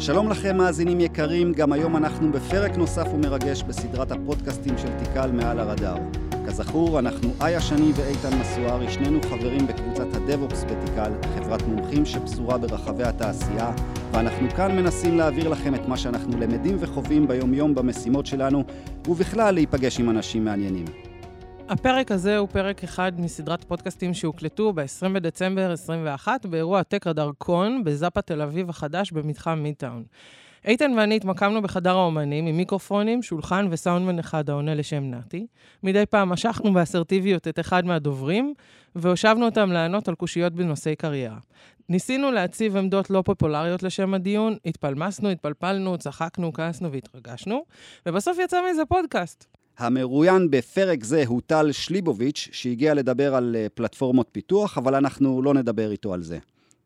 שלום לכם מאזינים יקרים, גם היום אנחנו בפרק נוסף ומרגש בסדרת הפודקאסטים של תיקל מעל הרדאר. כזכור, אנחנו איה שני ואיתן מסוארי, שנינו חברים בקבוצת הדב-אופס בתיקל, חברת מומחים שפזורה ברחבי התעשייה, ואנחנו כאן מנסים להעביר לכם את מה שאנחנו למדים וחווים ביום-יום במשימות שלנו, ובכלל להיפגש עם אנשים מעניינים. הפרק הזה הוא פרק אחד מסדרת פודקאסטים שהוקלטו ב-20 בדצמבר 21 באירוע טק הדרכון בזאפה תל אביב החדש במתחם מידטאון. איתן ואני התמקמנו בחדר האומנים עם מיקרופונים, שולחן וסאונדמן אחד העונה לשם נתי. מדי פעם משכנו באסרטיביות את אחד מהדוברים, והושבנו אותם לענות על קושיות בנושאי קריירה. ניסינו להציב עמדות לא פופולריות לשם הדיון, התפלמסנו, התפלפלנו, צחקנו, כעסנו והתרגשנו, ובסוף יצא מזה פודקאסט. המרואיין בפרק זה הוא טל שליבוביץ', שהגיע לדבר על אה, פלטפורמות פיתוח, אבל אנחנו לא נדבר איתו על זה.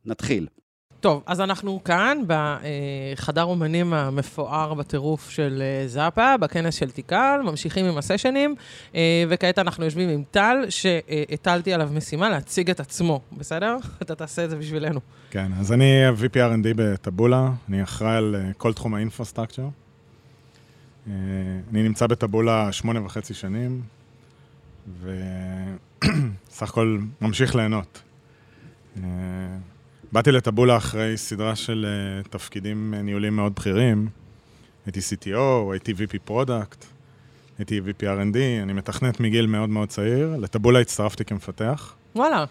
נתחיל. טוב, אז אנחנו כאן בחדר אומנים המפואר בטירוף של אה, זאפה, בכנס של תיקל, ממשיכים עם הסשנים, אה, וכעת אנחנו יושבים עם טל, שהטלתי עליו משימה להציג את עצמו, בסדר? אתה תעשה את זה בשבילנו. כן, אז אני VP R&D בטבולה, אני אחראי על כל תחום האינפרסטרקצ'ר. אני נמצא בטבולה שמונה וחצי שנים, וסך הכל ממשיך ליהנות. באתי לטבולה אחרי סדרה של אה, תפקידים ניהוליים מאוד בכירים. הייתי CTO, הייתי VP product, הייתי VP R&D, אני מתכנת מגיל מאוד מאוד צעיר. לטבולה הצטרפתי כמפתח. וואלה.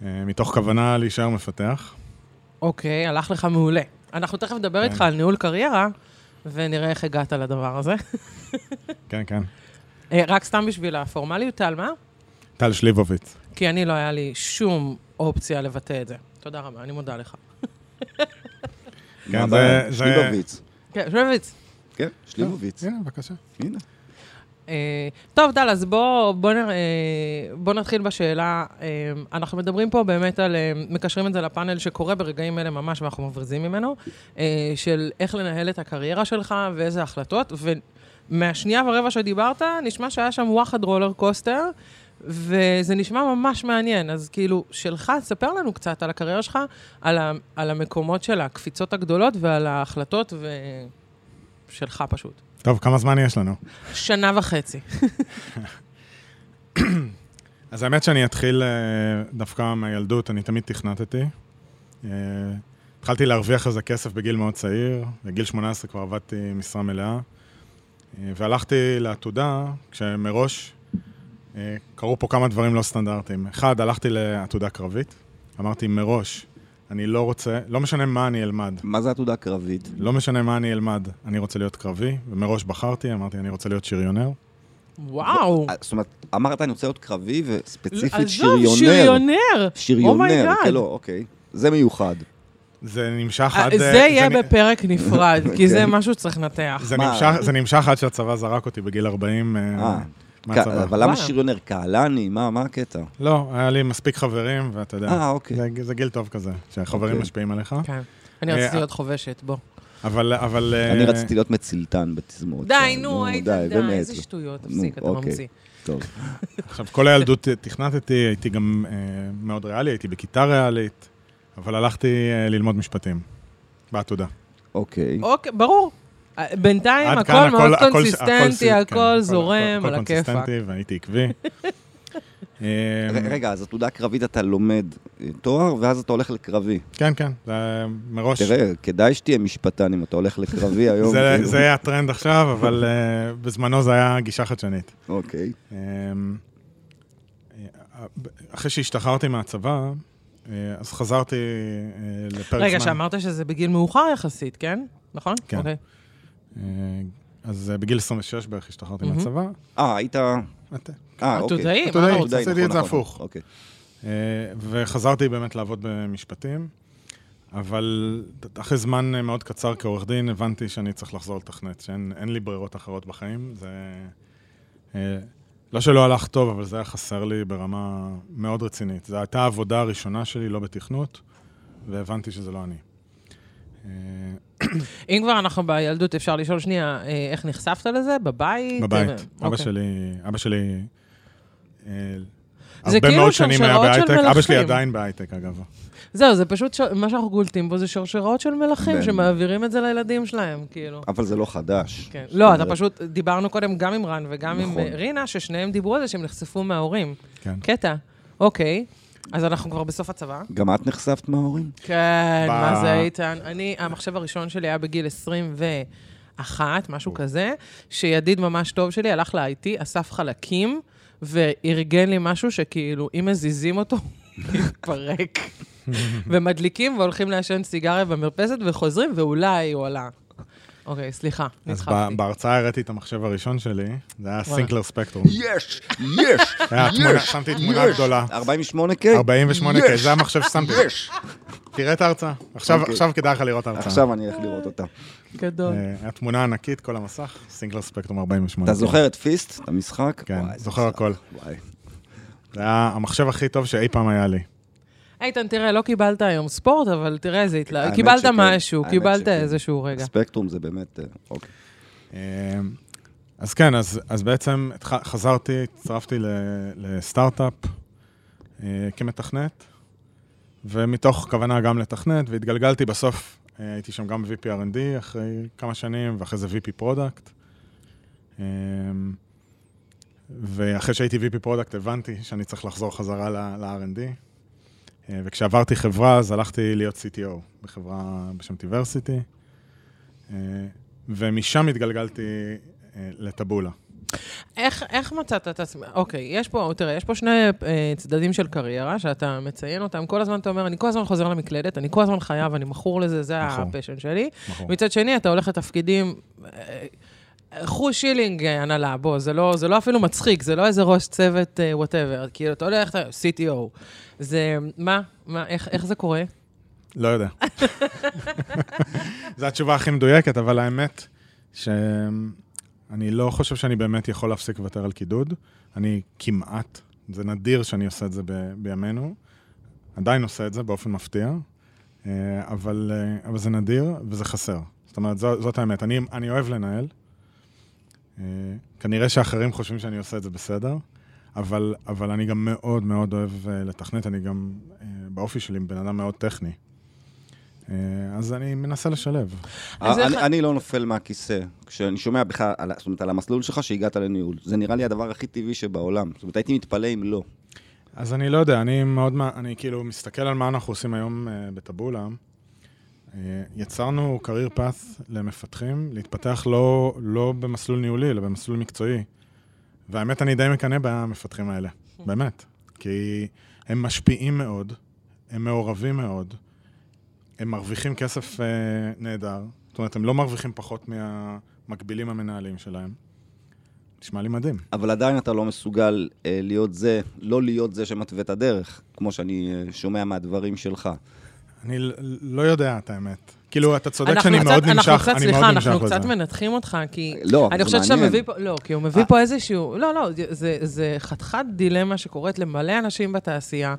מתוך כוונה להישאר מפתח. אוקיי, הלך לך מעולה. אנחנו תכף נדבר כן. איתך על ניהול קריירה, ונראה איך הגעת לדבר הזה. כן, כן. אה, רק סתם בשביל הפורמליות, טל, מה? טל שליבוביץ. כי אני לא היה לי שום אופציה לבטא את זה. תודה רבה, אני מודה לך. כן, זה... שליבוביץ. כן, שליבוביץ. כן, שליבוביץ. הנה, בבקשה. הנה. אה, טוב, דל, אז בואו בוא, אה, בוא נתחיל בשאלה. אה, אנחנו מדברים פה באמת על, מקשרים את זה לפאנל שקורה ברגעים אלה ממש, ואנחנו מברזים ממנו, של איך לנהל את הקריירה שלך ואיזה החלטות. ומהשנייה ורבע שדיברת, נשמע שהיה שם וואחד רולר קוסטר, וזה נשמע ממש מעניין. אז כאילו, שלך, ספר לנו קצת על הקריירה שלך, על, ה, על המקומות של הקפיצות הגדולות ועל ההחלטות ו... שלך פשוט. טוב, כמה זמן יש לנו? שנה וחצי. אז האמת שאני אתחיל אה, דווקא מהילדות, אני תמיד תכנתתי. אה, התחלתי להרוויח איזה כסף בגיל מאוד צעיר, בגיל 18 כבר עבדתי משרה מלאה, אה, והלכתי לעתודה, כשמראש קרו פה כמה דברים לא סטנדרטיים. אחד, הלכתי לעתודה קרבית, אמרתי מראש, אני לא רוצה, לא משנה מה אני אלמד. מה זה עתודה קרבית? לא משנה מה אני אלמד, אני רוצה להיות קרבי, ומראש בחרתי, אמרתי, אני רוצה להיות שריונר. וואו. זאת אומרת, אמרת, אני רוצה להיות קרבי, וספציפית שריונר. עזוב, שריונר. שריונר, כן, לא, אוקיי. זה מיוחד. זה נמשך עד... זה יהיה בפרק נפרד, כי זה משהו שצריך לנתח. זה נמשך עד שהצבא זרק אותי בגיל 40. מהצבא. אבל למה שריונר? קהלני? מה, מה הקטע? לא, היה לי מספיק חברים, ואתה יודע. אה, אוקיי. זה, זה גיל טוב כזה, שהחברים אוקיי. משפיעים עליך. כן. אני רציתי להיות חובשת, בוא. אבל, אבל... אני רציתי להיות מצילתן בתזמורת. די, נו, היית, די, איזה שטויות, תפסיק, אתה אוקיי. ממציא. טוב. עכשיו, כל הילדות תכנתתי, הייתי גם מאוד ריאלי, הייתי בכיתה ריאלית, אבל הלכתי ללמוד משפטים, בעתודה. אוקיי. אוקיי, ברור. בינתיים הכל מאוד קונסיסטנטי, הכל כן, זורם, על הכיפאק. הכל קונסיסטנטי והייתי עקבי. אמ, רגע, אז עתודה קרבית אתה לומד אה, תואר, ואז אתה הולך לקרבי. כן, כן, זה מראש. תראה, כדאי שתהיה משפטן אם אתה הולך לקרבי היום. כאילו. זה היה הטרנד עכשיו, אבל אה, בזמנו זה היה גישה חדשנית. אוקיי. אמ, אה, אחרי שהשתחררתי מהצבא, אז חזרתי לפרק זמן. רגע, שאמרת שזה בגיל מאוחר יחסית, כן? נכון? כן. אוקיי. אה, אז אה, בגיל 26 בערך השתחררתי מהצבא. אה, היית... אה, אוקיי. עתודאי, עתודאי, עשיתי את זה נכון, הפוך. אוקיי. אה, וחזרתי באמת לעבוד במשפטים, אבל אחרי זמן מאוד קצר כעורך דין, הבנתי שאני צריך לחזור לתכנת, שאין לי ברירות אחרות בחיים. זה... לא שלא הלך טוב, אבל זה היה חסר לי ברמה מאוד רצינית. זו הייתה העבודה הראשונה שלי, לא בתכנות, והבנתי שזה לא אני. אם כבר אנחנו בילדות, אפשר לשאול שנייה, אה, איך נחשפת לזה? בבית? בבית. אבא אוקיי. שלי, אבא שלי... אה, זה הרבה כאילו מאוד שנים היה בהייטק. אבא שלי. עדיין בהייטק, אגב. זהו, זה פשוט, ש... מה שאנחנו גולטים פה זה שרשראות של מלכים. שמעבירים את זה לילדים שלהם, כאילו. אבל זה לא חדש. כן. לא, אתה פשוט, דיברנו קודם גם עם רן וגם עם נכון. אה, רינה, ששניהם דיברו על זה שהם נחשפו מההורים. כן. קטע. אוקיי, אז אנחנו כבר בסוף הצבא. גם את נחשפת מההורים? כן, ב- מה זה איתן? אני, המחשב הראשון שלי היה בגיל 21, משהו כזה, שידיד ממש טוב שלי הלך ל-IT, אסף חלקים, וארגן לי משהו שכאילו, אם מזיזים אותו, מתפרק. ומדליקים והולכים לעשן סיגריה במרפסת וחוזרים, ואולי הוא עלה. אוקיי, סליחה, אז בהרצאה הראיתי את המחשב הראשון שלי, זה היה. סינקלר ספקטרום. יש! יש! היה תמונה, שמתי תמונה גדולה. 48K? 48K, זה המחשב ששמתי. יש! תראה את ההרצאה. עכשיו אוקיי. עכשיו כדאי לך לראות את ההרצאה. עכשיו אני אלך לראות אותה. גדול. אה, היה תמונה ענקית, כל המסך, סינגלר ספקטרום 48. אתה זוכר את פיסט, את המשחק? כן, זוכר. הכל. וואי. זה היה המחשב הכי טוב שאי פעם היה לי. איתן, תראה, לא קיבלת היום ספורט, אבל תראה איזה התלהב. קיבלת משהו, קיבלת. איזשהו רגע. ספקטרום זה באמת... אה, אוקיי. אה, אז כן, אז, אז בעצם חזרתי, הצטרפתי לסטארט-אפ אה, כמתכנת, ומתוך כוונה גם לתכנת, והתגלגלתי בסוף, אה, הייתי שם גם ב-VP R&D אחרי כמה שנים, ואחרי זה VP product. אה, ואחרי שהייתי VP product הבנתי שאני צריך לחזור חזרה ל- ל-R&D. אה, וכשעברתי חברה, אז הלכתי להיות CTO בחברה בשם TVersity. אה, ומשם התגלגלתי אה, לטבולה. איך, איך מצאת את עצמך? אוקיי, יש פה, תראה, יש פה שני אה, צדדים של קריירה שאתה מציין אותם. כל הזמן אתה אומר, אני כל הזמן חוזר למקלדת, אני כל הזמן חייב, אני מכור לזה, זה מכור. ה passion שלי. נכון. מצד שני, אתה הולך לתפקידים... אה, חוש שילינג אה, הנהלה, בוא, זה לא, זה לא אפילו מצחיק, זה לא איזה ראש צוות whatever, כאילו, אתה הולך, אתה- CTO. זה, מה, מה, איך, איך זה קורה? לא יודע. זו התשובה הכי מדויקת, אבל האמת שאני לא חושב שאני באמת יכול להפסיק לוותר על קידוד. אני כמעט, זה נדיר שאני עושה את זה ב- בימינו, עדיין עושה את זה באופן מפתיע, אה, אבל, אה, אבל זה נדיר וזה חסר. זאת אומרת, זו, זאת האמת. אני, אני אוהב לנהל. אה, כנראה שאחרים חושבים שאני עושה את זה בסדר, אבל, אבל אני גם מאוד מאוד אוהב אה, לתכנת, אני גם אה, באופי שלי בן אדם מאוד טכני. אה, אז אני מנסה לשלב. אז אני- אני לא נופל מהכיסא. כשאני שומע בכלל, זאת אומרת, על המסלול שלך שהגעת לניהול. זה נראה לי הדבר הכי טבעי שבעולם. זאת אומרת, הייתי מתפלא אם לא. אז אני לא יודע, אני מאוד, אני כאילו מסתכל על מה אנחנו עושים היום אה, בטבולה. אה, יצרנו career path למפתחים, להתפתח לא, לא במסלול ניהולי, אלא במסלול מקצועי. והאמת, אני די מקנא במפתחים האלה, באמת. כי הם משפיעים מאוד, הם מעורבים מאוד, הם מרוויחים כסף אה, נהדר. זאת אומרת, הם לא מרוויחים פחות מהמקבילים המנהלים שלהם. נשמע לי מדהים. אבל עדיין אתה לא מסוגל אה, להיות זה, לא להיות זה שמתווה את הדרך, כמו שאני אה, שומע מהדברים שלך. אני לא יודע את האמת. כאילו, אתה צודק אנחנו שאני קצת- מאוד אנחנו נמשך, קצת, אני סליחה, מאוד נמשך אנחנו לזה. קצת מנתחים אותך, כי... לא, אבל אני זה חושבת שאתה מעניין. מביא פה, לא, כי הוא מביא פה איזשהו, לא, לא, זה, זה חתיכת דילמה שקורית למלא אנשים בתעשייה,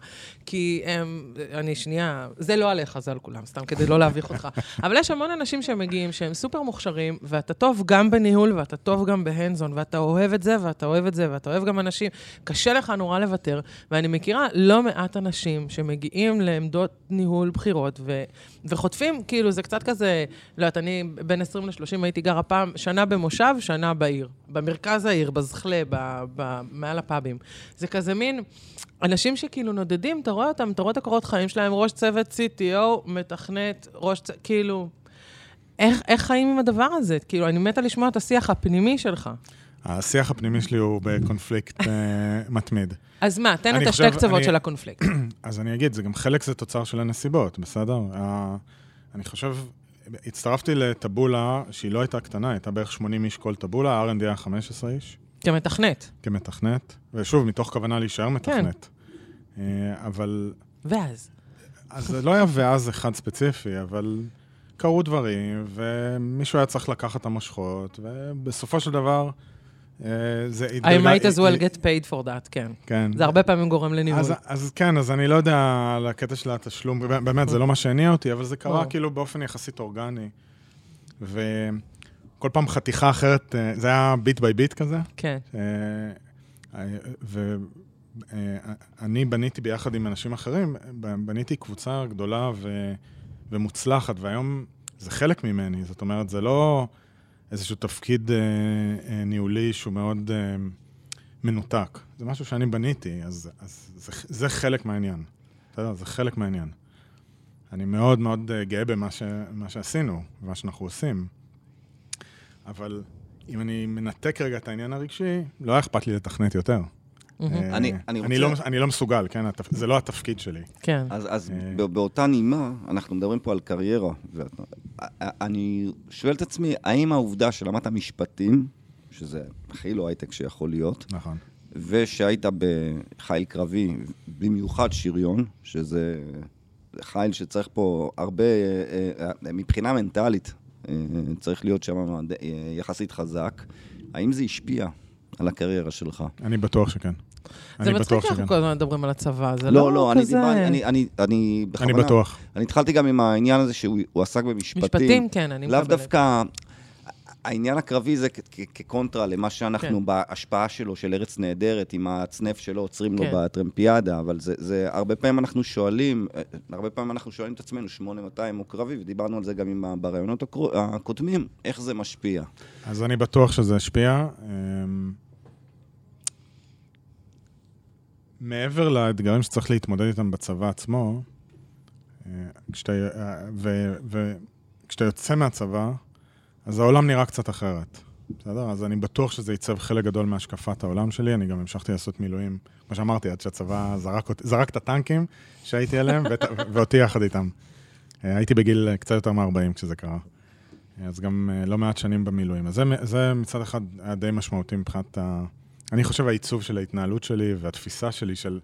כי הם, אני שנייה, זה לא עליך, זה על כולם, סתם כדי לא להביך אותך. אבל יש המון אנשים שמגיעים, שהם סופר מוכשרים, ואתה טוב גם בניהול, ואתה טוב גם בהנדזון, ואתה אוהב את זה, ואתה אוהב את זה, ואתה אוהב גם אנשים. קשה לך נורא לוותר, ואני מכירה לא מעט אנשים שמגיעים לעמדות ניהול בחירות, ו, וחוטפים, כאילו, זה קצת כזה, לא יודעת, אני בין 20 ל-30 הייתי גרה פעם, שנה במושב, שנה בעיר. במרכז העיר, בזחלה, ב, ב, מעל הפאבים. זה כזה מין... אנשים שכאילו נודדים, אתה רואה אותם, אתה רואה את הקורות חיים שלהם, ראש צוות CTO, מתכנת, ראש צוות, כאילו... איך, איך חיים עם הדבר הזה? כאילו, אני מתה לשמוע את השיח הפנימי שלך. השיח הפנימי שלי הוא בקונפליקט אה, מתמיד. אז מה, תן את השתי קצוות אני- של הקונפליקט. אז אני אגיד, זה גם חלק זה תוצר של הנסיבות, בסדר? ה- אני חושב, הצטרפתי לטבולה שהיא לא הייתה קטנה, הייתה בערך 80 איש כל טבולה, R&D היה 15 איש, כמתכנת. כמתכנת, ושוב, מתוך כוונה להישאר מתכנת. אה, אבל, ואז. אז זה לא היה ואז אחד ספציפי, אבל קרו דברים, ומישהו היה צריך לקחת את המושכות, ובסופו של דבר, זה I might as well get paid for that, כן. כן. זה הרבה פעמים גורם לניהול. אז, אז כן, אז אני לא יודע על הקטע של התשלום, באמת, זה לא מה שהניע אותי, אבל זה קרה. כאילו באופן יחסית אורגני. וכל פעם חתיכה אחרת, אה, זה היה ביט ביי ביט כזה, כן. אה, אה, אני בניתי ביחד עם אנשים אחרים, בניתי קבוצה גדולה ו, ומוצלחת, והיום זה חלק ממני. זאת אומרת, זה לא איזשהו תפקיד אה, אה, ניהולי שהוא מאוד אה, מנותק. זה משהו שאני בניתי, אז, אז זה, זה חלק מהעניין. יודע, זה חלק מהעניין. אני מאוד מאוד אה, גאה במה ש, שעשינו, ומה שאנחנו עושים. אבל אם אני מנתק רגע את העניין הרגשי, לא היה אכפת לי לתכנת יותר. אה, אני, אני רוצה... לא, אני לא מסוגל, כן? זה לא התפקיד שלי. כן. אז, אז אה. באותה נימה, אנחנו מדברים פה על קריירה. אני שואל את עצמי, האם העובדה שלמדת משפטים, שזה הכי לא הייטק שיכול להיות, נכון. ושהיית בחיל קרבי, במיוחד שריון, שזה חיל שצריך פה הרבה, אה, מבחינה מנטלית, צריך להיות שם יחסית חזק. האם זה השפיע על הקריירה שלך? אני בטוח שכן. זה מצחיק שאנחנו כל הזמן מדברים על הצבא, זה לא, לא, לא כזה... לא, לא, אני, אני, אני בכוונה... אני בטוח. אני התחלתי גם עם העניין הזה שהוא עסק במשפטים. משפטים, כן, אני מקבלת. לאו דווקא... העניין הקרבי זה כקונטרה למה שאנחנו כן. בהשפעה שלו, של ארץ נהדרת, עם הצנף שלו עוצרים כן. לו בטרמפיאדה, אבל זה, זה, הרבה פעמים אנחנו שואלים, הרבה פעמים אנחנו שואלים את עצמנו, 8200 הוא קרבי, ודיברנו על זה גם עם, ברעיונות הקודמים, איך זה משפיע. אז אני בטוח שזה השפיע. אמ, מעבר לאתגרים שצריך להתמודד איתם בצבא עצמו, אה, כשאתה, אה, ו, וכשאתה יוצא מהצבא, אז העולם נראה קצת אחרת. בסדר? אז אני בטוח שזה ייצב חלק גדול מהשקפת העולם שלי. אני גם המשכתי לעשות מילואים, כמו שאמרתי, עד שהצבא זרק, זרק את הטנקים שהייתי עליהם, ואת, ואותי יחד איתם. אה, הייתי בגיל קצת יותר מ-40 כשזה קרה. אז גם לא מעט שנים במילואים. אז זה, זה מצד אחד היה די משמעותי מבחינת ה... אני חושב העיצוב של ההתנהלות שלי והתפיסה שלי של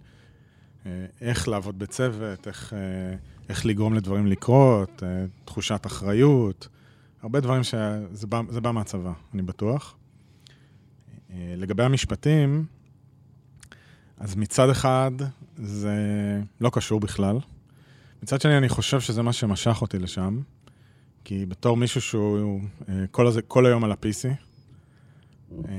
אה, איך לעבוד בצוות, איך, אה, איך לגרום לדברים לקרות, אה, תחושת אחריות, הרבה דברים שזה בא, בא מהצבא, אני בטוח. לגבי המשפטים, אז מצד אחד זה לא קשור בכלל. מצד שני, אני חושב שזה מה שמשך אותי לשם, כי בתור מישהו שהוא כל, הזה, כל היום על ה-PC, אה,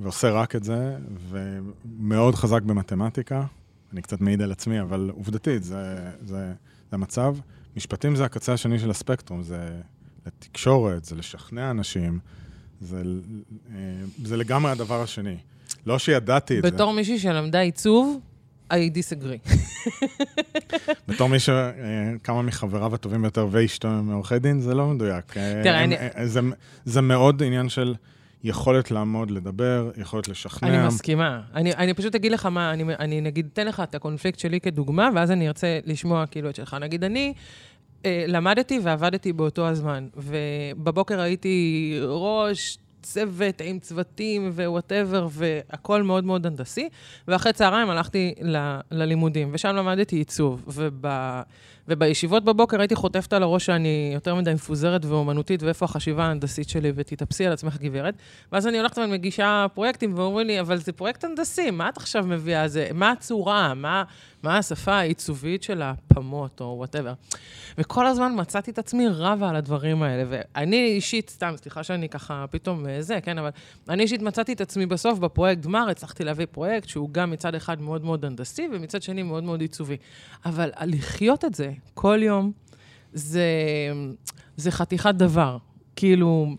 ועושה רק את זה, ומאוד חזק במתמטיקה. אני קצת מעיד על עצמי, אבל עובדתית, זה, זה, זה המצב. משפטים זה הקצה השני של הספקטרום, זה לתקשורת, זה לשכנע אנשים, זה, אה, זה לגמרי הדבר השני. לא שידעתי את זה. בתור מישהי שלמדה עיצוב, I disagree. בתור מי שכמה מחבריו הטובים ביותר ואשתו מעורכי דין, זה לא מדויק. תראה, אני... זה, זה מאוד עניין של... יכולת לעמוד, לדבר, יכולת לשכנע. אני מסכימה. אני, אני פשוט אגיד לך מה, אני, אני נגיד אתן לך את הקונפליקט שלי כדוגמה, ואז אני ארצה לשמוע כאילו את שלך. נגיד, אני אה, למדתי ועבדתי באותו הזמן, ובבוקר הייתי ראש צוות עם צוותים ו whatever, והכל מאוד מאוד הנדסי, ואחרי צהריים הלכתי ל, ללימודים, ושם למדתי עיצוב. וב... ובישיבות בבוקר הייתי חוטפת על הראש שאני יותר מדי מפוזרת ואומנותית, ואיפה החשיבה ההנדסית שלי, ותתאפסי על עצמך, גברת. ואז אני הולכת ומגישה פרויקטים, ואומרים לי, אבל זה פרויקט הנדסי, מה את עכשיו מביאה? זה, מה הצורה? מה, מה השפה העיצובית של הפמות, או whatever. וכל הזמן מצאתי את עצמי רבה על הדברים האלה. ואני אישית, סתם, סליחה שאני ככה פתאום אה, זה, כן, אבל אני אישית מצאתי את עצמי בסוף בפרויקט גמר, הצלחתי להביא פרויקט שהוא גם מצד אחד מאוד מאוד הנדסי, ומצד שני מאוד מאוד עיצובי. אבל לחיות את זה כל יום, זה, זה חתיכת דבר. כאילו,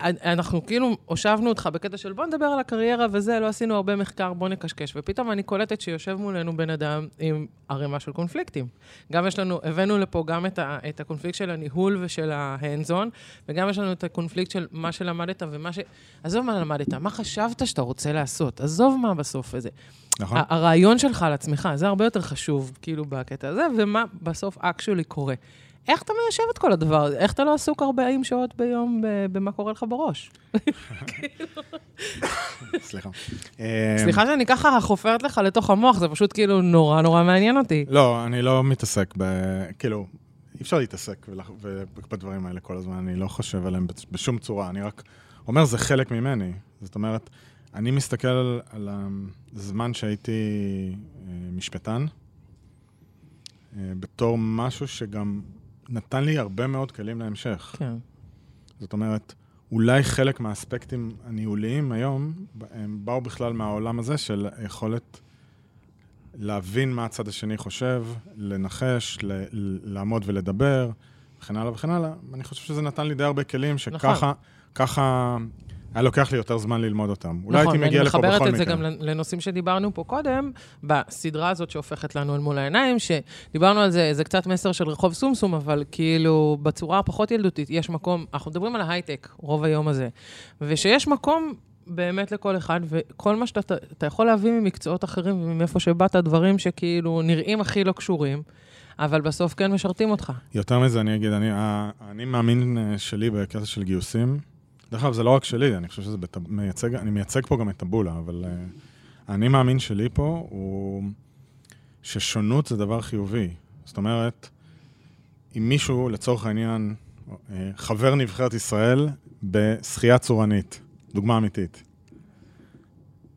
אנחנו כאילו הושבנו אותך בקטע של בוא נדבר על הקריירה וזה, לא עשינו הרבה מחקר, בוא נקשקש. ופתאום אני קולטת שיושב מולנו בן אדם עם ערימה של קונפליקטים. גם יש לנו, הבאנו לפה גם את, ה, את הקונפליקט של הניהול ושל ההנדזון, וגם יש לנו את הקונפליקט של מה שלמדת ומה ש... עזוב מה למדת, מה חשבת שאתה רוצה לעשות? עזוב מה בסוף הזה. נכון. הרעיון שלך על עצמך, זה הרבה יותר חשוב, כאילו, בקטע הזה, ומה בסוף אקשולי קורה. איך אתה מיישב את כל הדבר הזה? איך אתה לא עסוק 40 שעות ביום במה קורה לך בראש? סליחה. סליחה אמ, שאני ככה חופרת לך לתוך המוח, זה פשוט כאילו נורא נורא מעניין אותי. לא, אני לא מתעסק ב... כאילו, אי אפשר להתעסק בדברים האלה כל הזמן, אני לא חושב עליהם בשום צורה, אני רק אומר, זה חלק ממני. זאת אומרת, אני מסתכל על הזמן שהייתי אה, משפטן, אה, בתור משהו שגם נתן לי הרבה מאוד כלים להמשך. כן. זאת אומרת, אולי חלק מהאספקטים הניהוליים היום, הם באו בכלל מהעולם הזה של יכולת להבין מה הצד השני חושב, לנחש, ל- ל- לעמוד ולדבר, וכן הלאה וכן הלאה. אני חושב שזה נתן לי די הרבה כלים שככה, נכון. ככה היה לוקח לי יותר זמן ללמוד אותם. אולי נכון, הייתי מגיע לפה ואני בכל מחברת מקרה. את זה גם לנושאים שדיברנו פה קודם, בסדרה הזאת שהופכת לנו אל מול העיניים, שדיברנו על זה, זה קצת מסר של רחוב סומסום, אבל כאילו, בצורה הפחות ילדותית, יש מקום, אנחנו מדברים על ההייטק, רוב היום הזה, ושיש מקום באמת לכל אחד, וכל מה שאתה אתה יכול להביא ממקצועות אחרים ומאיפה שבאת, דברים שכאילו נראים הכי לא קשורים, אבל בסוף כן משרתים אותך. יותר מזה, אני אגיד, אני, אני מאמין אה, שלי בקטע של גיוסים. דרך אגב, זה לא רק שלי, אני חושב שזה בטב... מייצג, אני מייצג פה גם את טבולה, אבל uh, אני מאמין שלי פה הוא ששונות זה דבר חיובי. זאת אומרת, אם מישהו, לצורך העניין, אה, חבר נבחרת ישראל בשחייה צורנית, דוגמה אמיתית,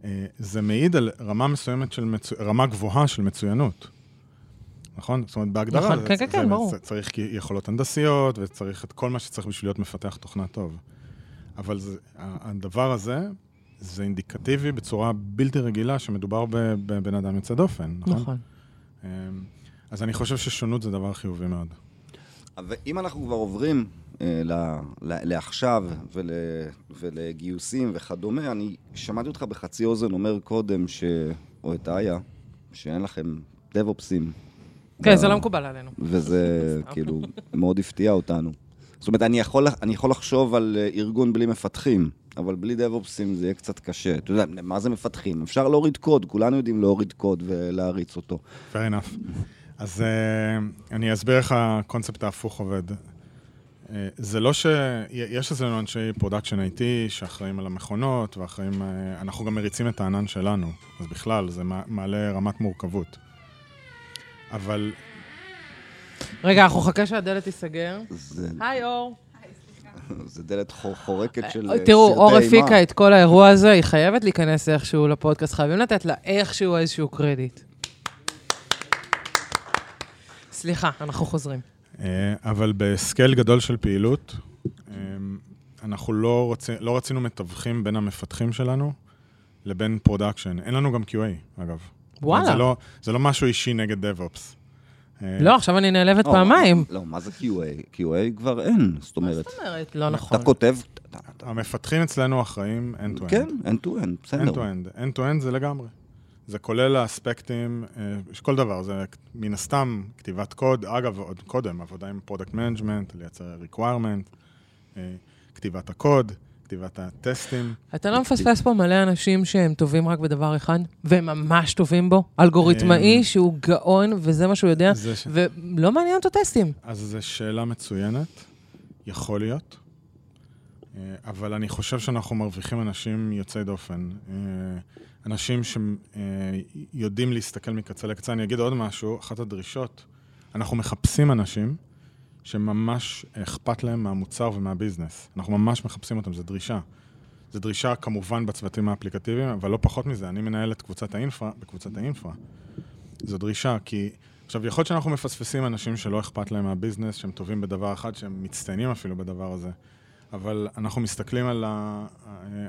אה, זה מעיד על רמה מסוימת של, מצו... רמה גבוהה של מצוינות. נכון? זאת אומרת, בהגדרה, נכון, זה, כן, כן, זה, כן, זה, ברור. זה צריך יכולות הנדסיות, וצריך את כל מה שצריך בשביל להיות מפתח תוכנה טוב. אבל זה, הדבר הזה, זה אינדיקטיבי בצורה בלתי רגילה שמדובר בבן אדם יוצא דופן, נכון? נכון. אמ, אז אני חושב ששונות זה דבר חיובי מאוד. ואם אנחנו כבר עוברים אה, ל, ל, לעכשיו ול, ולגיוסים וכדומה, אני שמעתי אותך בחצי אוזן אומר קודם, ש, או את איה, שאין לכם דב-אופסים. כן, זה לא מקובל עלינו. וזה כאילו מאוד הפתיע אותנו. זאת אומרת, אני יכול, אני יכול לחשוב על אה, ארגון בלי מפתחים, אבל בלי דב-אופסים זה יהיה קצת קשה. אתה יודע, מה זה מפתחים? אפשר להוריד קוד, כולנו יודעים להוריד קוד ולהריץ אותו. fair enough. אז אה, אני אסביר איך הקונספט ההפוך עובד. אה, זה לא ש... יש אצלנו אנשי production IT שאחראים על המכונות, ואחראים... אנחנו גם מריצים את הענן שלנו, אז בכלל, זה מע- מעלה רמת מורכבות. אבל רגע, אנחנו נחכה שהדלת תיסגר. זה, היי, אור. זה דלת חור- חורקת של אה, תראו, סרטי אור אימה. הפיקה את כל האירוע הזה, היא חייבת להיכנס איכשהו לפודקאסט, חייבים לתת לה איכשהו איזשהו קרדיט. סליחה, אנחנו חוזרים. אה, אבל ב scale גדול של פעילות, אה, אנחנו לא, רוצי, לא רצינו מתווכים בין המפתחים שלנו לבין production. אין לנו גם QA, אגב. וואלה. זה לא, זה לא משהו אישי נגד DevOps. אה, לא, עכשיו אני נעלבת או, פעמיים. לא, מה זה QA? QA כבר אין, זאת מה אומרת. זאת אומרת? לא נכון. אתה כותב... המפתחים אצלנו אחראים end-to-end. כן, end-to-end, בסדר. end-to-end. end-to-end זה לגמרי. זה כולל האספקטים, אה, יש כל דבר, זה מן הסתם כתיבת קוד, אגב, עוד קודם, עבודה עם product management, לייצר requirement, אה, כתיבת הקוד, כתיבת הטסטים. אתה לא מפספס פה מלא אנשים שהם טובים רק בדבר אחד, והם ממש טובים בו? אלגוריתמאי אמ, שהוא גאון, וזה מה שהוא יודע, ש... ולא מעניין אותו טסטים. אז זו שאלה מצוינת, יכול להיות, אה, אבל אני חושב שאנחנו מרוויחים אנשים יוצאי דופן. אה, אנשים שיודעים להסתכל מקצה לקצה. אני אגיד עוד משהו, אחת הדרישות, אנחנו מחפשים אנשים שממש אכפת להם מהמוצר ומהביזנס. אנחנו ממש מחפשים אותם, זו דרישה. זו דרישה כמובן בצוותים האפליקטיביים, אבל לא פחות מזה, אני מנהל את קבוצת האינפרה בקבוצת האינפרה. זו דרישה, כי... עכשיו, יכול להיות שאנחנו מפספסים אנשים שלא אכפת להם מהביזנס, שהם טובים בדבר אחד, שהם מצטיינים אפילו בדבר הזה, אבל אנחנו מסתכלים על, ה...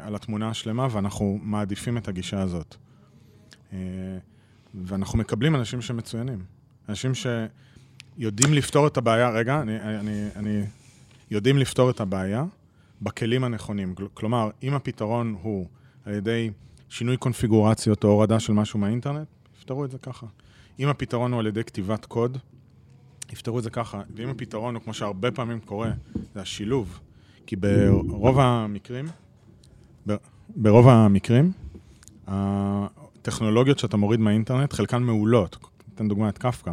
על התמונה השלמה ואנחנו מעדיפים את הגישה הזאת. אה, ואנחנו מקבלים אנשים שמצוינים. אנשים שיודעים לפתור את הבעיה, רגע, אני, אני, אני, יודעים לפתור את הבעיה בכלים הנכונים. כל- כלומר, אם הפתרון הוא על ידי שינוי קונפיגורציות או הורדה של משהו מהאינטרנט, יפתרו את זה ככה. אם הפתרון הוא על ידי כתיבת קוד, יפתרו את זה ככה. ואם הפתרון הוא, כמו שהרבה פעמים קורה, זה השילוב. כי ברוב המקרים, ברוב המקרים, הטכנולוגיות שאתה מוריד מהאינטרנט, חלקן מעולות. אתן דוגמא את קפקא,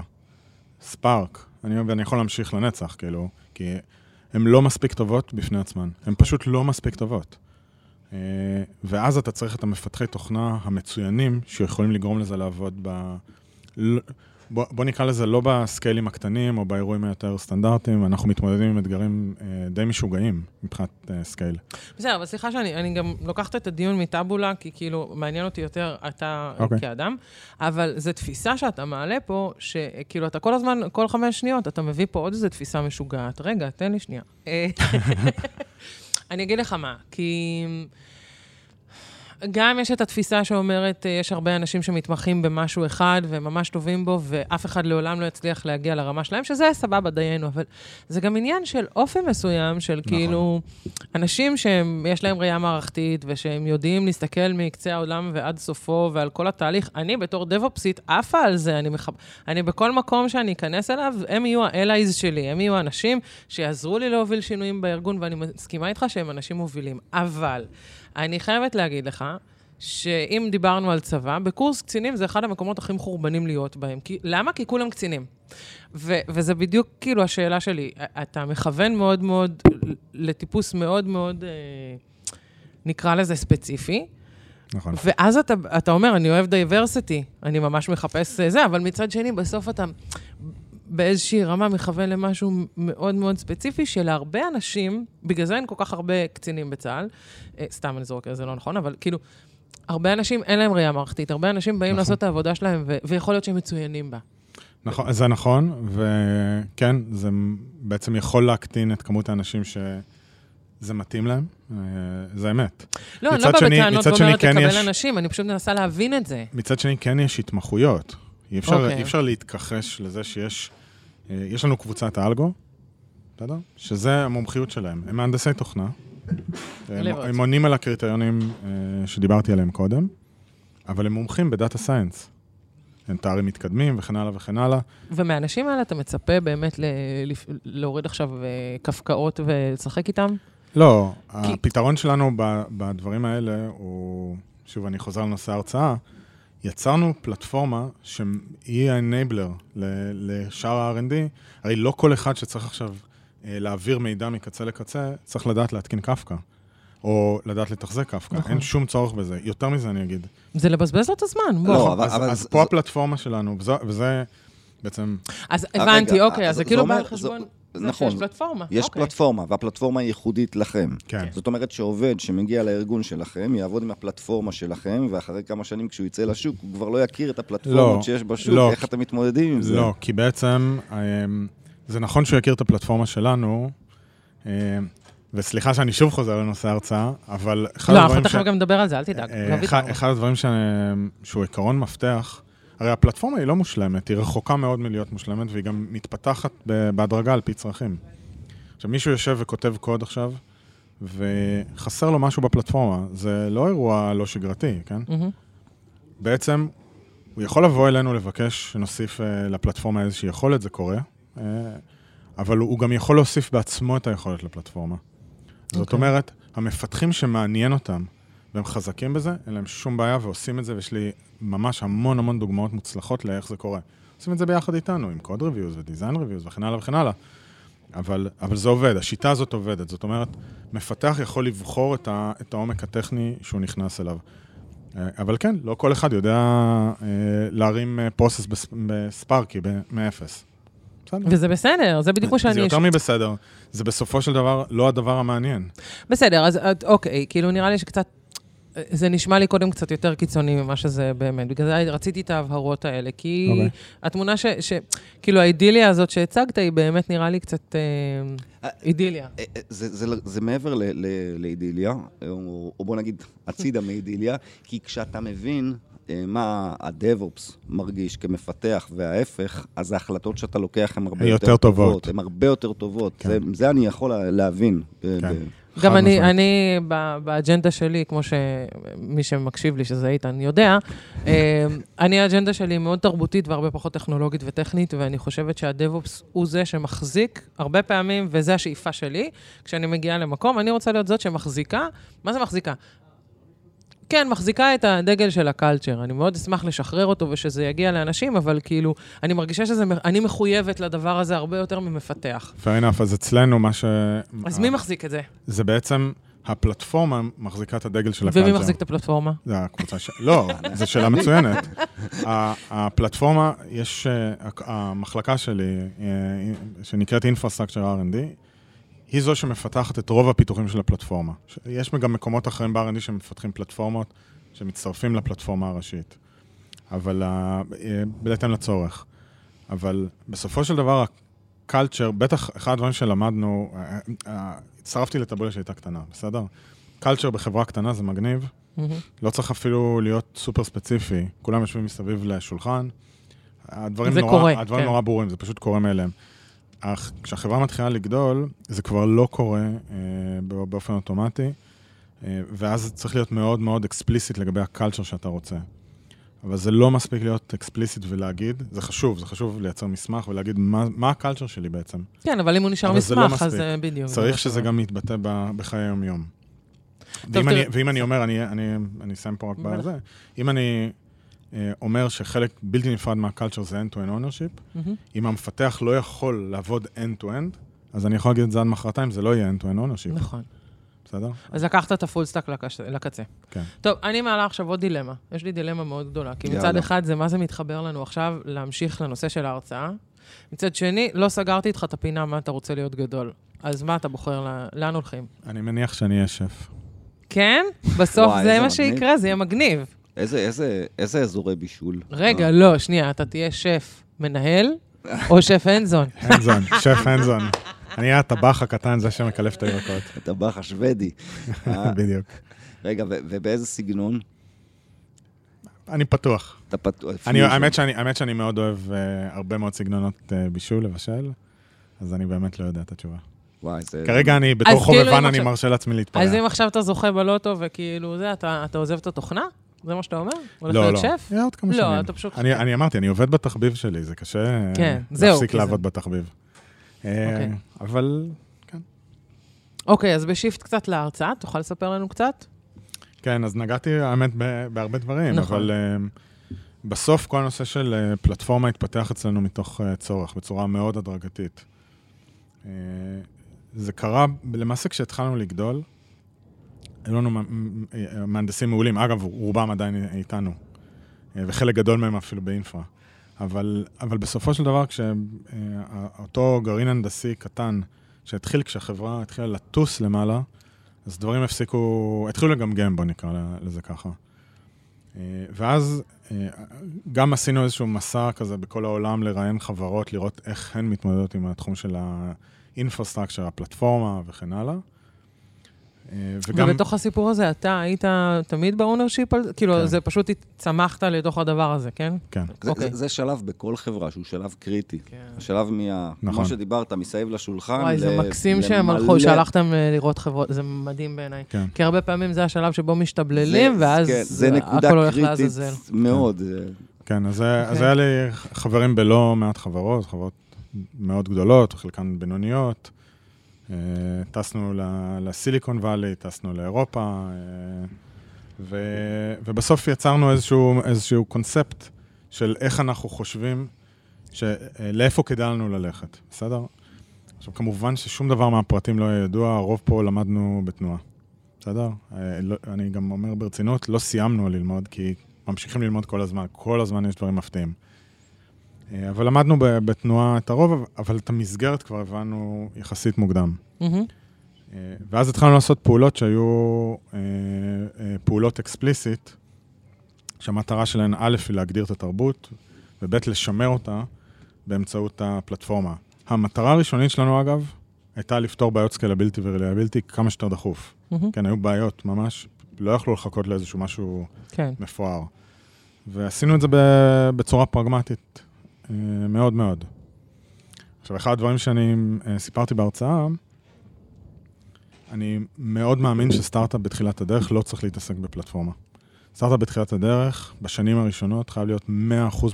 ספארק, אני, ואני יכול להמשיך לנצח, כאילו, כי הן לא מספיק טובות בפני עצמן. הן פשוט לא מספיק טובות. אה, ואז אתה צריך את המפתחי תוכנה המצוינים שיכולים לגרום לזה לעבוד ב... בוא, בוא נקרא לזה לא בסקיילים הקטנים או באירועים היותר סטנדרטיים, אנחנו מתמודדים עם אתגרים אה, די משוגעים מבחינת אה, scale. בסדר, אבל סליחה שאני אני גם לוקחת את הדיון מטאבולה, כי כאילו, מעניין אותי יותר אתה אוקיי. כאדם, אבל זו תפיסה שאתה מעלה פה, שכאילו, אתה כל הזמן, כל חמש שניות, אתה מביא פה עוד איזו תפיסה משוגעת. רגע, תן לי שנייה. אני אגיד לך מה, כי גם יש את התפיסה שאומרת, אה, יש הרבה אנשים שמתמחים במשהו אחד והם ממש טובים בו, ואף אחד לעולם לא יצליח להגיע לרמה שלהם, שזה סבבה דיינו, אבל זה גם עניין של אופי מסוים, של נכון. כאילו, אנשים שיש להם ראייה מערכתית, ושהם יודעים להסתכל מקצה העולם ועד סופו, ועל כל התהליך. אני בתור דב-אופסית עפה על זה, אני, מחב... אני בכל מקום שאני אכנס אליו, הם יהיו האלייז שלי, הם יהיו האנשים שיעזרו לי להוביל שינויים בארגון, ואני מסכימה איתך שהם אנשים מובילים. אבל... אני חייבת להגיד לך, שאם דיברנו על צבא, בקורס קצינים זה אחד המקומות הכי מחורבנים להיות בהם. כי, למה? כי כולם קצינים. ו, וזה בדיוק כאילו השאלה שלי. אתה מכוון מאוד מאוד לטיפוס מאוד מאוד, אה, נקרא לזה ספציפי. נכון. ואז אתה, אתה אומר, אני אוהב diversity, אני ממש מחפש אה, זה, אבל מצד שני, בסוף אתה באיזושהי רמה מכוון למשהו מאוד מאוד ספציפי, שלהרבה אנשים, בגלל זה אין כל כך הרבה קצינים בצה"ל, אה, סתם אני זורק, זה לא נכון, אבל כאילו, הרבה אנשים אין להם ראייה מערכתית, הרבה אנשים באים נכון. לעשות את העבודה שלהם, ו- ויכול להיות שהם מצוינים בה. נכון, זה נכון, וכן, זה בעצם יכול להקטין את כמות האנשים שזה מתאים להם, אה, זה אמת. לא, אני לא באה בטענות ואומרת כן לקבל יש... אנשים, אני פשוט מנסה להבין את זה. מצד שני, כן יש התמחויות. אי אפשר, okay. אוקיי. אי אפשר להתכחש לזה שיש יש לנו קבוצת אלגו, בסדר? שזה המומחיות שלהם. הם מהנדסי תוכנה. הם, הם עונים על הקריטריונים אה, שדיברתי עליהם קודם, אבל הם מומחים בדאטה סיינס. הם תארים מתקדמים וכן הלאה וכן הלאה. ומהאנשים האלה אתה מצפה באמת ל- להוריד עכשיו אה, קפקאות ולשחק איתם? לא, כי... הפתרון שלנו בדברים האלה הוא, שוב, אני חוזר לנושא ההרצאה, יצרנו פלטפורמה שהיא ה-enabler לשאר ה-R&D, הרי לא כל אחד שצריך עכשיו אה, להעביר מידע מקצה לקצה, צריך לדעת להתקין קפקא. או לדעת לתחזק קפקא, נכון. אין שום צורך בזה. יותר מזה אני אגיד. זה לבזבז לו את הזמן. בוא. לא, אבל, אז, אבל אז זה, פה זה... הפלטפורמה שלנו, וזה, וזה בעצם... אז הבנתי, אוקיי, אז זה כאילו בא על חשבון... נכון. יש פלטפורמה. יש אוקיי. פלטפורמה, והפלטפורמה היא ייחודית לכם. כן. זאת אומרת שעובד שמגיע לארגון שלכם, יעבוד עם הפלטפורמה שלכם, ואחרי כמה שנים כשהוא יצא לשוק, הוא כבר לא יכיר את הפלטפורמות לא, שיש בשוק, לא, איך אתם מתמודדים עם זה? לא, כי בעצם, אמ, זה נכון שהוא יכיר את הפלטפורמה שלנו, אמ, וסליחה שאני שוב חוזר לנושא ההרצאה, אבל אחד לא, הדברים ש... לא, אנחנו תכף גם נדבר על זה, אל תדאג. אה, אחד, אחד הדברים ש... שהוא עיקרון מפתח, הרי הפלטפורמה היא לא מושלמת, היא רחוקה מאוד מלהיות מושלמת, והיא גם מתפתחת בהדרגה על פי צרכים. עכשיו, מישהו יושב וכותב קוד עכשיו, וחסר לו משהו בפלטפורמה, זה לא אירוע לא שגרתי, כן? Mm-hmm. בעצם, הוא יכול לבוא אלינו לבקש שנוסיף uh, לפלטפורמה איזושהי יכולת, זה קורה, uh, אבל הוא, הוא גם יכול להוסיף בעצמו את היכולת לפלטפורמה. Okay. זאת אוקיי. אומרת, המפתחים שמעניין אותם, והם חזקים בזה, אין להם שום בעיה ועושים את זה, ויש לי ממש המון המון דוגמאות מוצלחות לאיך זה קורה. עושים את זה ביחד איתנו, עם קוד ריוויוז ודיזיין ריוויוז וכן הלאה וכן הלאה. אבל, אבל זה עובד, השיטה הזאת עובדת. זאת אומרת, מפתח יכול לבחור את, ה, את העומק הטכני שהוא נכנס אליו. אה, אבל כן, לא כל אחד יודע אה, להרים פרוסס אה, בספארקי מאפס. בסדר. וזה בסדר, זה בדיוק כמו שאני... זה יותר מבסדר. זה בסופו של דבר לא הדבר המעניין. בסדר, אז אוקיי, כאילו נראה לי שקצת זה נשמע לי קודם קצת יותר קיצוני ממה שזה באמת. בגלל זה רציתי את ההבהרות האלה, כי okay. אוקיי. התמונה ש, ש... כאילו, האידיליה הזאת שהצגת, היא באמת נראה לי קצת אה, אידיליה. אה, אה, זה, זה, זה מעבר ל, ל, לאידיליה, או, או בוא נגיד, הצידה מאידיליה, כי כשאתה מבין מה ה-DevOps מרגיש כמפתח וההפך, אז ההחלטות שאתה לוקח הן הרבה יותר, יותר טובות. טובות. הן הרבה יותר טובות. כן. זה, זה אני יכול להבין. כן. ב- גם אני, אני באג'נדה שלי, כמו שמי שמקשיב לי, שזה איתן, יודע, אה, אני, האג'נדה שלי היא מאוד תרבותית והרבה פחות טכנולוגית וטכנית, ואני חושבת שהדב-אופס הוא זה שמחזיק הרבה פעמים, וזו השאיפה שלי, כשאני מגיעה למקום, אני רוצה להיות זאת שמחזיקה. מה זה מחזיקה? כן, מחזיקה את הדגל של הקלצ'ר. אני מאוד אשמח לשחרר אותו ושזה יגיע לאנשים, אבל כאילו, אני מרגישה שאני מחויבת לדבר הזה הרבה יותר ממפתח. fair enough, אז אצלנו מה ש... אז מי מחזיק את זה? זה בעצם... הפלטפורמה מחזיקה את הדגל של הקלצ'ר. ומי מחזיק את הפלטפורמה? זה הקבוצה ש... לא, זו שאלה מצוינת. הפלטפורמה, יש... המחלקה שלי, אה, שנקראת Infrastructure R&D, היא זו שמפתחת את רוב הפיתוחים של הפלטפורמה. יש גם מקומות אחרים ב-R&D שמפתחים פלטפורמות, שמצטרפים לפלטפורמה הראשית. אבל אה, בהתאם לצורך. אבל בסופו של דבר, הקלצ'ר, בטח אחד הדברים שלמדנו, אה, אה, הצטרפתי לטבולה שהייתה קטנה, בסדר? קלצ'ר בחברה קטנה זה מגניב. לא צריך אפילו להיות סופר ספציפי. כולם יושבים מסביב לשולחן. הדברים, נורא, קורה, הדברים כן. נורא ברורים, זה פשוט קורה מאליהם. כשהחברה מתחילה לגדול, זה כבר לא קורה אה, בא- באופן אוטומטי, אה, ואז צריך להיות מאוד מאוד explicit לגבי ה culture שאתה רוצה. אבל זה לא מספיק להיות explicit ולהגיד, זה חשוב, זה חשוב לייצר מסמך ולהגיד מה, מה ה culture שלי בעצם. כן, אבל אם הוא נשאר לא מסמך, אז מספיק. אה, בדיוק. צריך שזה גם יתבטא ב- בחיי היום-יום. ואם, אני, ואם אני אומר, אני, אני, אני אסיים פה רק. בזה, אם אני אה, אומר שחלק בלתי נפרד מה culture זה end-to-end ownership, מהמם. אם המפתח לא יכול לעבוד end-to-end, אז אני יכול להגיד את זה עד מחרתיים, זה לא יהיה end-to-end ownership, נכון. בסדר? אז לקחת את ה full stack לקש- לקצה. כן. טוב, אני מעלה עכשיו עוד דילמה. יש לי דילמה מאוד גדולה. כי מצד יאללה. אחד זה מה זה מתחבר לנו עכשיו להמשיך לנושא של ההרצאה. מצד שני, לא סגרתי איתך את הפינה מה אתה רוצה להיות גדול. אז מה אתה בוחר, לאן הולכים? אני מניח שאני אהיה שף. כן? בסוף וואי, זה מה מגניב. שיקרה, זה יהיה מגניב. איזה, איזה, איזה אזורי בישול? רגע, לא, שנייה, אתה תהיה שף מנהל או שף הנדזון. הנדזון, שף הנדזון. אני אהיה הטבח הקטן, זה שמקלף את הירקות. הטבח השוודי. בדיוק. רגע, ו- ובאיזה סגנון? אני פתוח. אתה פתוח. אני, האמת, שאני, האמת שאני מאוד אוהב uh, הרבה מאוד סגנונות uh, בישול, לבשל, אז אני באמת לא יודע את התשובה. וואי, זה... כרגע אני, בתור כאילו חובבן, אם אני עכשיו- מרשה לעצמי להתפרע. אז אם עכשיו אתה זוכה בלוטו וכאילו זה, אתה אתה עוזב את התוכנה? זה מה שאתה אומר? הולך לא, להיות לא. שף? יהיה עוד כמה לא, שנים. אתה פשוט... אני, אני אמרתי, אני עובד בתחביב שלי, זה קשה אה, כן, זהו, להפסיק לעבוד בתחביב. אה, אוקיי. אבל אוקיי, אז בשיפט קצת להרצאה, תוכל לספר לנו קצת? כן, אז נגעתי, האמת, בהרבה דברים, נכון. אבל uh, בסוף כל הנושא של פלטפורמה התפתח אצלנו מתוך צורך, בצורה מאוד הדרגתית. זה קרה, למעשה כשהתחלנו לגדול, היו לנו אה, מהנדסים מעולים, אגב, רובם עדיין איתנו, uh, וחלק גדול מהם אפילו באינפרה. אבל, אבל בסופו של דבר, כשאותו גרעין הנדסי קטן, שהתחיל כשהחברה התחילה לטוס למעלה, אז דברים הפסיקו, התחילו לגמגם, בוא נקרא לזה ככה. אה, ואז אה, גם עשינו איזשהו מסע כזה בכל העולם לראיין חברות, לראות איך הן מתמודדות עם התחום של ה infrastructure, הפלטפורמה וכן הלאה. אה, וגם, ובתוך הסיפור הזה, אתה היית תמיד ב ownership על זה? כאילו, כן. זה פשוט צמחת לתוך הדבר הזה, כן? כן, זה, אוקיי. זה, זה שלב בכל חברה שהוא שלב קריטי. כן. השלב מה... נכון. כמו שדיברת, מסביב לשולחן. וואי, זה ל- מקסים שהם למלא- הלכו, שהלכתם אה, לראות חברות, זה מדהים בעיניי. כן. כי הרבה פעמים זה השלב שבו משתבללים, זה- ואז כן, זה נקודה הכל הולך קריטית לעזאזל. מאוד. זה- כן, אז, okay. אז אוקיי. היה לי חברים בלא מעט חברות, חברות מאוד גדולות, חלקן בינוניות. אה, טסנו לסיליקון וואלי, טסנו לאירופה, אה, ו, ובסוף יצרנו איזשהו, איזשהו קונספט של איך אנחנו חושבים, אה, לאיפה כדאי לנו ללכת, בסדר? עכשיו, כמובן ששום דבר מהפרטים לא היה ידוע, הרוב פה למדנו בתנועה, בסדר? לא, אני גם אומר ברצינות, לא סיימנו ללמוד, כי ממשיכים ללמוד כל הזמן, כל הזמן יש דברים מפתיעים. אה, אבל למדנו בתנועה את הרוב, אבל את המסגרת כבר הבנו יחסית מוקדם. אה, ואז התחלנו לעשות פעולות שהיו אה, פעולות אקספליסיט, שהמטרה שלהן א' היא להגדיר את התרבות, וב' לשמר אותה באמצעות הפלטפורמה. המטרה הראשונית שלנו, אגב, הייתה לפתור בעיות סקלבילטי ורליאבילטי כמה שיותר דחוף. מהמם. כן, היו בעיות ממש, לא יכלו לחכות לאיזשהו משהו כן. מפואר. ועשינו את זה ב- בצורה פרגמטית, מאוד מאוד. עכשיו, אחד הדברים שאני אה, סיפרתי בהרצאה, אני מאוד מאמין שסטארט-אפ בתחילת הדרך לא צריך להתעסק בפלטפורמה. סטארט-אפ בתחילת הדרך, בשנים הראשונות, חייב להיות 100%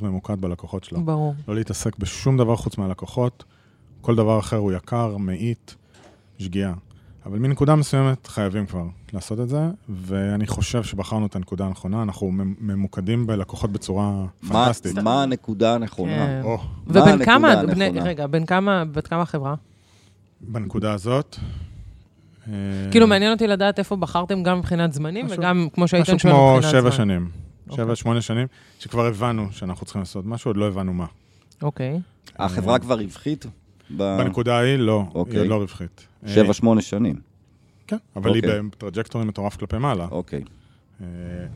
ממוקד בלקוחות שלו. ברור. לא להתעסק בשום דבר חוץ מהלקוחות, כל דבר אחר הוא יקר, מאית, שגיאה. אבל מנקודה מסוימת חייבים כבר לעשות את זה, ואני חושב שבחרנו את הנקודה הנכונה, אנחנו ממ- ממוקדים בלקוחות בצורה פנטסטית. מה הנקודה הנכונה? כן. ובין כמה, רגע, בין כמה, בת כמה חברה? בנקודה הזאת. אה, כאילו, מעניין אותי לדעת איפה בחרתם גם מבחינת זמנים, משהו- וגם, כמו שהיית משהו שואל, כמו מבחינת זמן. שבע שנים. אוקיי. שבע, שמונה שנים, שכבר הבנו שאנחנו צריכים לעשות משהו, עוד לא הבנו מה. אוקיי. החברה כבר רווחית? ב- בנקודה ההיא, לא, אוקיי. היא לא רווחית. אה, שבע, שמונה שנים. כן, אבל היא אוקיי. ב trajectory מטורף כלפי מעלה. אוקיי. אה,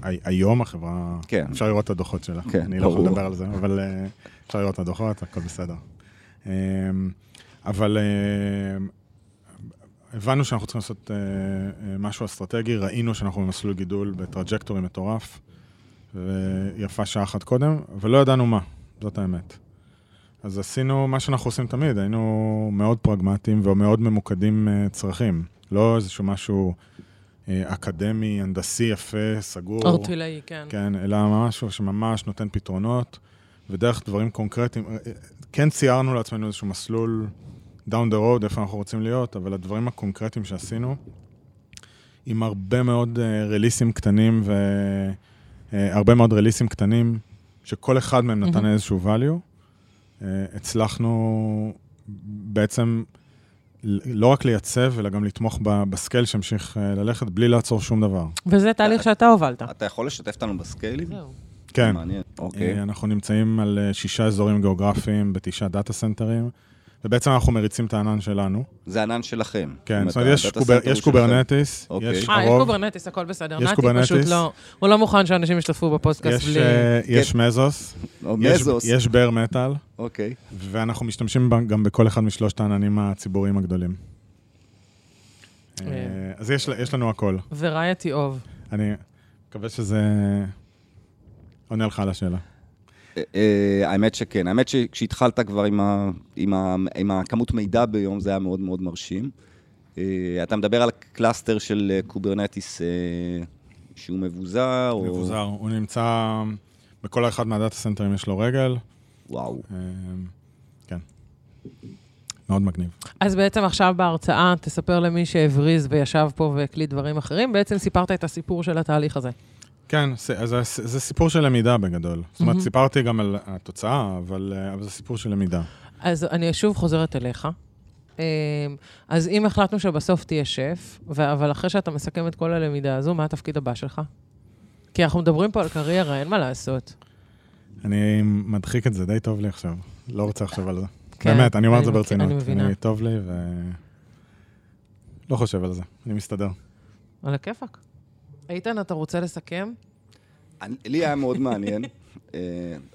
הי- היום החברה, כן. אפשר לראות את הדוחות שלה. כן, אני לא יכול ברור. לדבר על זה, אבל אה, אפשר לראות את הדוחות, הכל בסדר. אה, אבל אה, הבנו שאנחנו צריכים לעשות אה, אה, משהו אסטרטגי, ראינו שאנחנו במסלול גידול ב trajectory מטורף, ויפה שעה אחת קודם, ולא ידענו מה, זאת האמת. אז עשינו מה שאנחנו עושים תמיד, היינו מאוד פרגמטיים ומאוד ממוקדים אה, צרכים. לא איזשהו משהו אה, אקדמי, הנדסי, יפה, סגור. ארטילאי, כן. כן, אלא משהו שממש נותן פתרונות, ודרך דברים קונקרטיים. אה, כן ציירנו לעצמנו איזשהו מסלול down the road, איפה אנחנו רוצים להיות, אבל הדברים הקונקרטיים שעשינו, עם הרבה מאוד רליסים קטנים והרבה מאוד רליסים קטנים, שכל אחד מהם נתן מהמם. איזשהו value, הצלחנו בעצם לא רק לייצב, אלא גם לתמוך ב scale שהמשיך אה, ללכת בלי לעצור שום דבר. וזה תהליך שאתה הובלת. אתה יכול לשתף אותנו בסקיילים? זהו. כן. מעניין, אוקיי. אה, אנחנו נמצאים על אה, שישה אזורים גיאוגרפיים בתשעה דאטה סנטרים, ובעצם אנחנו מריצים את הענן שלנו. זה ענן שלכם. כן, זאת אומרת, יש ה data קובר- center יש. Kubernetes, אוקיי. יש אה, יש Kubernetes, הכל בסדר. יש Kubernetes. פשוט לא, הוא לא מוכן שאנשים ישתתפו בפודקאסט יש, בלי... אה, יש Mesos, או יש- Mesos. יש bare metal, אוקיי. ואנחנו משתמשים גם בכל אחד משלושת העננים הציבוריים הגדולים. אה, אה. אז יש יש לנו הכל. וראיה תיאוב. אני מקווה שזה עונה לך על השאלה. אה, אה, האמת שכן. האמת שכשהתחלת כבר עם ה- עם ה- עם הכמות מידע ביום, זה היה מאוד מאוד מרשים. אה, אתה מדבר על cluster של Kubernetes שהוא מבוזר, או... מבוזר, הוא נמצא, בכל אחד מהדאטה סנטרים יש לו רגל. וואו. כן. מאוד מגניב. אז בעצם עכשיו בהרצאה, תספר למי שהבריז וישב פה והקליט דברים אחרים, בעצם סיפרת את הסיפור של התהליך הזה. כן, זה, זה, סיפור של למידה בגדול. זאת אומרת. סיפרתי גם על התוצאה, אבל, אה, אבל זה סיפור של למידה. אז אני שוב חוזרת אליך. אמ, אז אם החלטנו שבסוף תהיה שף, אבל אחרי שאתה מסכם את כל הלמידה הזו, מה התפקיד הבא שלך? כי אנחנו מדברים פה על קריירה, אין מה לעשות. אני מדחיק את זה, די טוב לי עכשיו. לא רוצה לחשוב על זה. כן, באמת, אני אומר את זה ברצינות. אני מבינה. אני, טוב לי ו... לא חושב על זה, אני מסתדר. על הכיפאק. איתן, אתה רוצה לסכם? אני- לי היה מאוד מעניין. אה,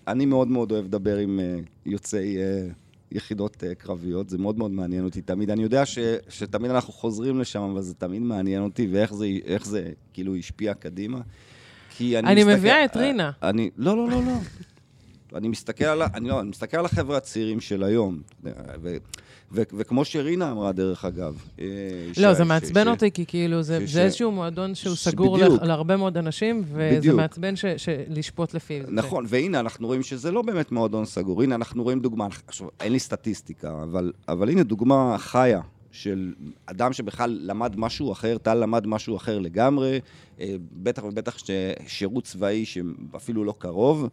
אני מאוד מאוד אוהב לדבר עם אה, יוצאי אה, יחידות קרביות, זה מאוד מאוד מעניין אותי תמיד. אני יודע ש, שתמיד אנחנו חוזרים לשם, אבל זה תמיד מעניין אותי, ואיך זה, איך זה כאילו השפיע קדימה. כי אני, אני מסתכל- מביאה את רינה. אני, לא, לא, לא, לא. אני מסתכל על, אני, לא, אני מסתכל על החבר'ה הצעירים של היום, ו, ו, וכמו שרינה אמרה, דרך אגב. אה, לא, ש- זה מעצבן ש- אותי, כי כאילו זה ש- זה איזשהו מועדון שהוא ש- סגור בדיוק. לה- להרבה מאוד אנשים, וזה בדיוק. מעצבן ש- ש- לשפוט לפיו. נכון, והנה, אנחנו רואים שזה לא באמת מועדון סגור. הנה, אנחנו רואים דוגמה, עכשיו, אין לי סטטיסטיקה, אבל, אבל הנה דוגמה חיה של אדם שבכלל למד משהו אחר, טל למד משהו אחר לגמרי, אה, בטח ובטח ששירות צבאי שאפילו לא קרוב.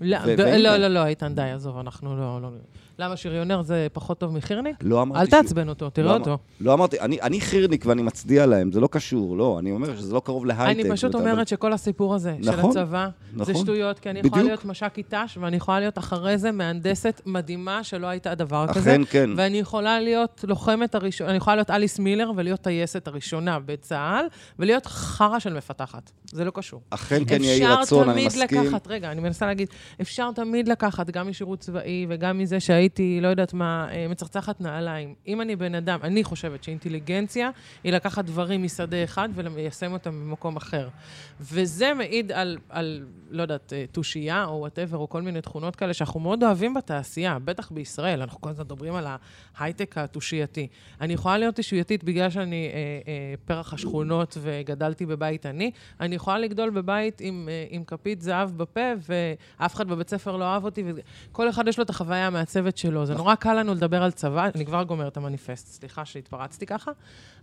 לא, ו-. לא, לא, לא, איתן, די, עזוב, אנחנו לא... לא- למה שריונר זה פחות טוב מחירניק? לא אמרתי אל תעצבן אותו, תראה לא אותו. לא אמרתי, אני, אני חירניק ואני מצדיע להם, זה לא קשור, לא, אני אומר שזה לא קרוב להייטק. אני פשוט אומרת שכל הסיפור הזה של נכון, הצבא, זה נכון. שטויות, כי אני יכולה. להיות מש"קית ת"ש, ואני יכולה להיות אחרי זה מהנדסת מדהימה שלא הייתה דבר כזה. אכן כן. ואני יכולה להיות לוחמת הראשונה, אני יכולה להיות אליס מילר ולהיות טייסת הראשונה בצה"ל, ולהיות חרא של מפתחת. זה לא קשור. אכן כן יהי רצון, אני מסכים. אפשר תמיד לקחת, רגע, אני מנסה להגיד, אפשר תמיד לקחת, גם משירות צבאי וגם מזה שהייתי, לא יודעת מה, אה, מצחצחת נעליים. אם אני בן אדם, אני חושבת שאינטליגנציה היא לקחת דברים משדה אחד וליישם אותם במקום אחר. וזה מעיד על, על לא יודעת, אה, תושייה או whatever, או כל מיני תכונות כאלה שאנחנו מאוד אוהבים בתעשייה, בטח בישראל, אנחנו כל הזמן מדברים על ההייטק התושייתי. אני יכולה להיות תושייתית בגלל שאני אה, אה, פרח השכונות וגדלתי בבית עני, אני יכולה לגדול בבית עם, אה, עם כפית זהב בפה, ואף אחד בבית ספר לא אהב אותי, וכל אחד יש לו את החוויה המעצבת שלו. זה נורא קל לנו לדבר על צבא, אני כבר גומרת את המניפסט, סליחה שהתפרצתי ככה,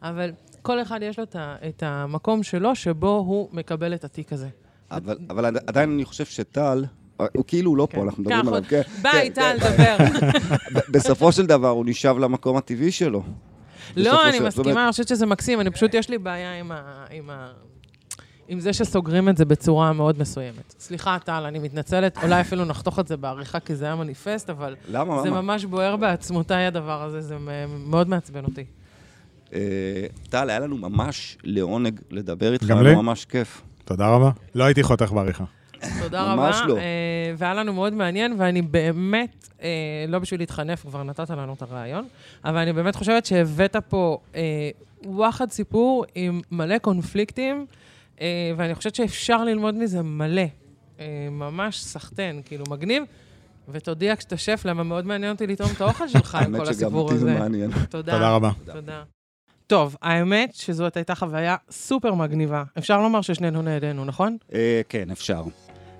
אבל כל אחד יש לו את, המקום שלו, שבו הוא מקבל את התיק הזה. אבל, אבל עד- עדיין אני חושב שטל, הוא כאילו לא כן. פה, אנחנו מדברים עליו. כן, ביי, כן, טל, דבר. בסופו של דבר הוא נשאב למקום הטבעי שלו. לא, אני מסכימה, אני חושבת שזה מקסים, אני פשוט, יש לי בעיה עם ה... עם זה שסוגרים את זה בצורה מאוד מסוימת. סליחה, טל, אני מתנצלת, אולי אפילו נחתוך את זה בעריכה, כי זה היה מניפסט, אבל למה, זה למה? ממש בוער בעצמותיי הדבר הזה, זה מאוד מעצבן אותי. אה, טל, היה לנו ממש לעונג לדבר איתך, גם היה ממש כיף. תודה רבה. לא הייתי חותך בעריכה. תודה רבה. ממש לא. אה, והיה לנו מאוד מעניין, ואני באמת, אה, לא בשביל להתחנף, כבר נתת לנו את הרעיון, אבל אני באמת חושבת שהבאת פה וואחד סיפור עם מלא קונפליקטים, ואני חושבת שאפשר ללמוד מזה מלא. אה, ממש סחטיין, כאילו מגניב. ותודיע כשאתה שף, למה מאוד מעניין אותי לטעום את האוכל שלך עם האמת כל שגם הסיפור אותי זה הזה. מעניין. תודה. תודה רבה. תודה. טוב, האמת שזאת הייתה חוויה סופר מגניבה. אפשר לומר ששנינו נהנינו, נכון? אה, כן, אפשר.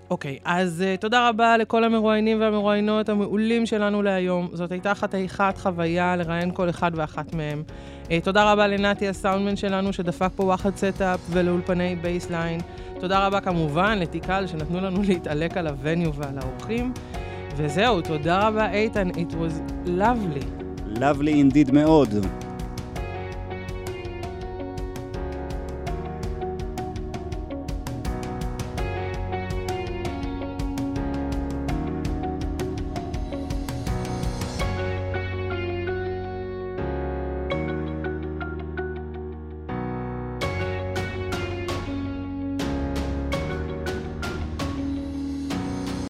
אוקיי, אז uh, תודה רבה לכל המרואיינים והמרואיינות המעולים שלנו להיום. זאת הייתה חתיכת חוויה לראיין כל אחד ואחת מהם. Uh, תודה רבה לנתי הסאונדמן שלנו שדפק פה וואחד setup ולאולפני Baseline. תודה רבה כמובן לתיקל שנתנו לנו להתעלק על הווניו ועל האורחים. וזהו, תודה רבה איתן, it was lovely. Lovely indeed מאוד.